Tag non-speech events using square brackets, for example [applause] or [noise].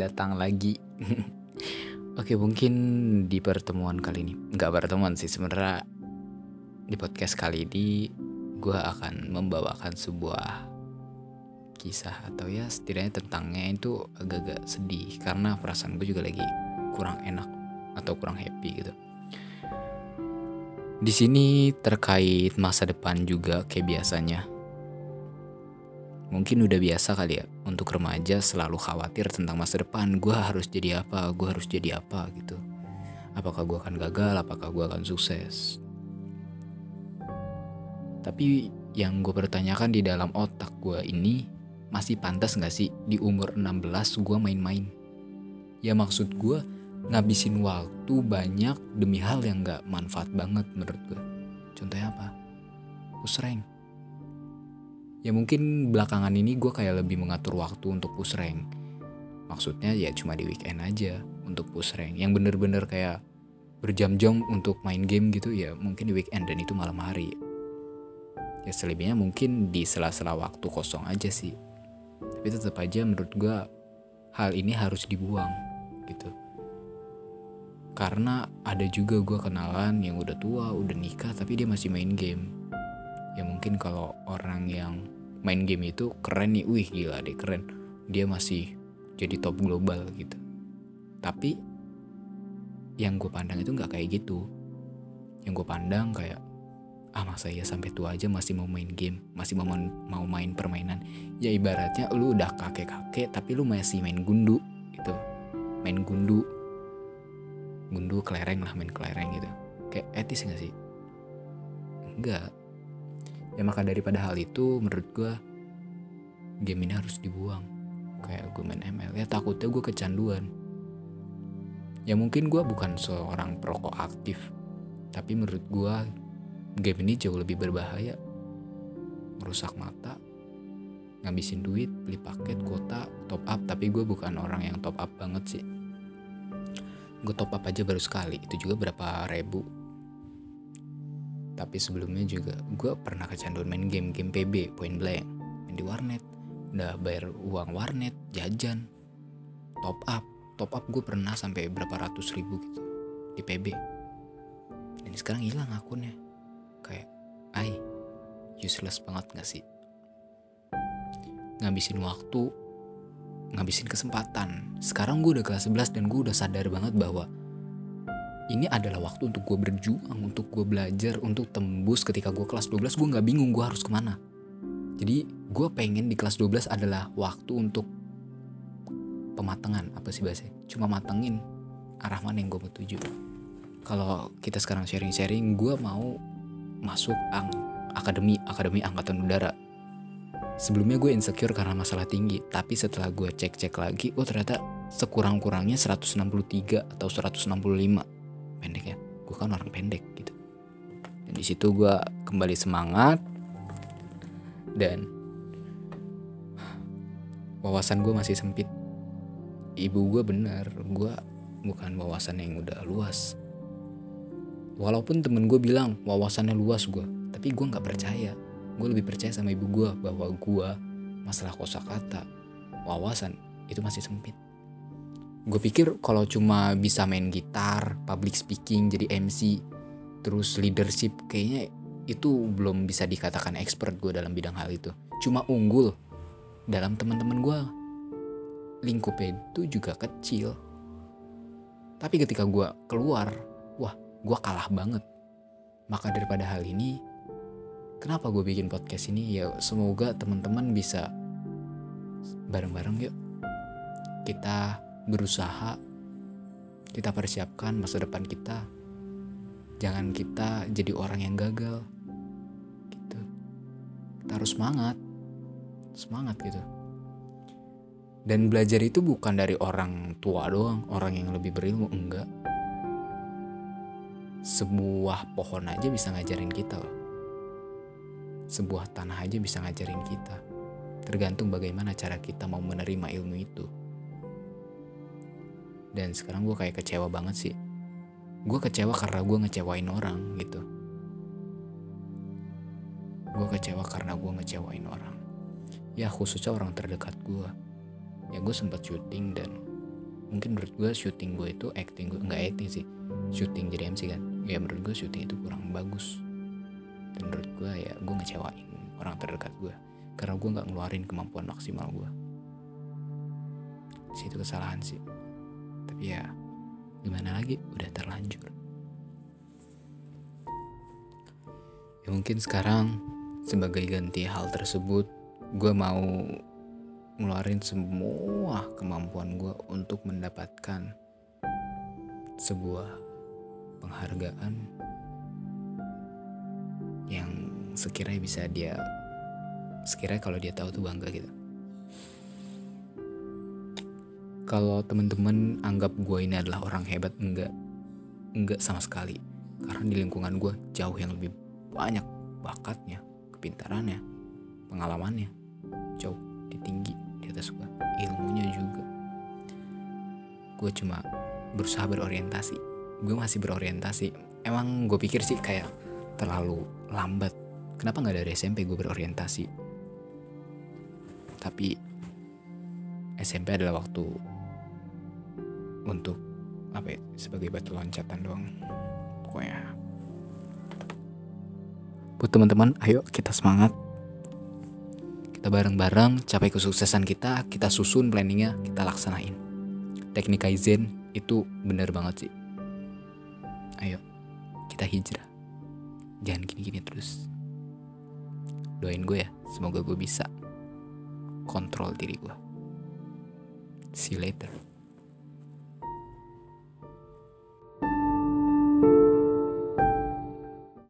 datang lagi. [laughs] Oke, mungkin di pertemuan kali ini, nggak pertemuan sih sebenarnya di podcast kali ini gue akan membawakan sebuah kisah atau ya setidaknya tentangnya itu agak-agak sedih karena perasaan gue juga lagi kurang enak atau kurang happy gitu. Di sini terkait masa depan juga kayak biasanya. Mungkin udah biasa kali ya untuk remaja selalu khawatir tentang masa depan. Gue harus jadi apa? Gue harus jadi apa gitu. Apakah gue akan gagal? Apakah gue akan sukses? Tapi yang gue pertanyakan di dalam otak gue ini masih pantas gak sih di umur 16 gue main-main? Ya maksud gue ngabisin waktu banyak demi hal yang gak manfaat banget menurut gue. Contohnya apa? Push rank ya mungkin belakangan ini gue kayak lebih mengatur waktu untuk push rank. Maksudnya ya cuma di weekend aja untuk push rank. Yang bener-bener kayak berjam-jam untuk main game gitu ya mungkin di weekend dan itu malam hari. Ya selebihnya mungkin di sela-sela waktu kosong aja sih. Tapi tetap aja menurut gue hal ini harus dibuang gitu. Karena ada juga gue kenalan yang udah tua udah nikah tapi dia masih main game mungkin kalau orang yang main game itu keren nih. Wih gila deh keren. Dia masih jadi top global gitu. Tapi yang gue pandang itu nggak kayak gitu. Yang gue pandang kayak ah masa ya sampai tua aja masih mau main game masih mau mau main permainan. Ya ibaratnya lu udah kakek kakek tapi lu masih main gundu gitu. Main gundu. Gundu kelereng lah main kelereng gitu. Kayak etis gak sih? Enggak ya maka daripada hal itu menurut gue game ini harus dibuang. Kayak gue main ML ya takutnya gue kecanduan. Ya mungkin gue bukan seorang perokok aktif tapi menurut gue game ini jauh lebih berbahaya. Merusak mata ngabisin duit beli paket kuota top up. Tapi gue bukan orang yang top up banget sih. Gue top up aja baru sekali itu juga berapa ribu tapi sebelumnya juga gue pernah kecanduan main game game PB point blank. Main di warnet. Udah bayar uang warnet jajan top up. Top up gue pernah sampai berapa ratus ribu gitu di PB dan sekarang hilang akunnya. Kayak ay useless banget gak sih? Ngabisin waktu ngabisin kesempatan. Sekarang gue udah kelas 11 dan gue udah sadar banget bahwa ini adalah waktu untuk gue berjuang, untuk gue belajar, untuk tembus ketika gue kelas 12 gue gak bingung gue harus ke mana. Jadi gue pengen di kelas 12 adalah waktu untuk pematangan, apa sih bahasanya? Cuma matengin arah mana yang gue mau tuju. Kalau kita sekarang sharing-sharing, gue mau masuk ang akademi, akademi angkatan udara. Sebelumnya gue insecure karena masalah tinggi, tapi setelah gue cek-cek lagi, oh ternyata sekurang-kurangnya 163 atau 165 pendek ya. Gue kan orang pendek gitu. Dan di situ gue kembali semangat dan wawasan gue masih sempit. Ibu gue bener gue bukan wawasan yang udah luas. Walaupun temen gue bilang wawasannya luas gue tapi gue nggak percaya. Gue lebih percaya sama ibu gue bahwa gue masalah kosakata wawasan itu masih sempit gue pikir kalau cuma bisa main gitar, public speaking, jadi MC, terus leadership, kayaknya itu belum bisa dikatakan expert gue dalam bidang hal itu. Cuma unggul dalam teman-teman gue. Lingkupnya itu juga kecil. Tapi ketika gue keluar, wah gue kalah banget. Maka daripada hal ini, kenapa gue bikin podcast ini? Ya semoga teman-teman bisa bareng-bareng yuk. Kita berusaha. Kita persiapkan masa depan kita. Jangan kita jadi orang yang gagal. Gitu. Kita harus semangat. Semangat gitu. Dan belajar itu bukan dari orang tua doang orang yang lebih berilmu enggak. Sebuah pohon aja bisa ngajarin kita loh. Sebuah tanah aja bisa ngajarin kita. Tergantung bagaimana cara kita mau menerima ilmu itu dan sekarang gue kayak kecewa banget sih. Gue kecewa karena gue ngecewain orang gitu. Gue kecewa karena gue ngecewain orang. Ya khususnya orang terdekat gue ya gue sempat syuting dan mungkin menurut gue syuting gue itu acting gue nggak acting sih. Syuting jadi MC kan? Ya menurut gue syuting itu kurang bagus. Dan menurut gue ya gue ngecewain orang terdekat gue karena gue nggak ngeluarin kemampuan maksimal gue situ kesalahan sih tapi ya gimana lagi? Udah terlanjur. Ya mungkin sekarang sebagai ganti hal tersebut gue mau ngeluarin semua kemampuan gue untuk mendapatkan sebuah penghargaan yang sekiranya bisa dia sekiranya kalau dia tahu tuh bangga gitu kalau teman-teman anggap gue ini adalah orang hebat enggak. Enggak sama sekali. Karena di lingkungan gue jauh yang lebih banyak bakatnya kepintarannya pengalamannya. Jauh di tinggi di atas gue ilmunya juga. Gue cuma berusaha berorientasi. Gue masih berorientasi. Emang gue pikir sih kayak terlalu lambat. Kenapa nggak dari SMP gue berorientasi? Tapi SMP adalah waktu untuk apa ya, sebagai batu loncatan doang. Pokoknya. Buat teman-teman ayo kita semangat. Kita bareng-bareng capai kesuksesan kita kita susun planningnya kita laksanain. Teknik kaizen itu bener banget sih. Ayo kita hijrah. Jangan gini-gini terus. Doain gue ya semoga gue bisa kontrol diri gue. See you later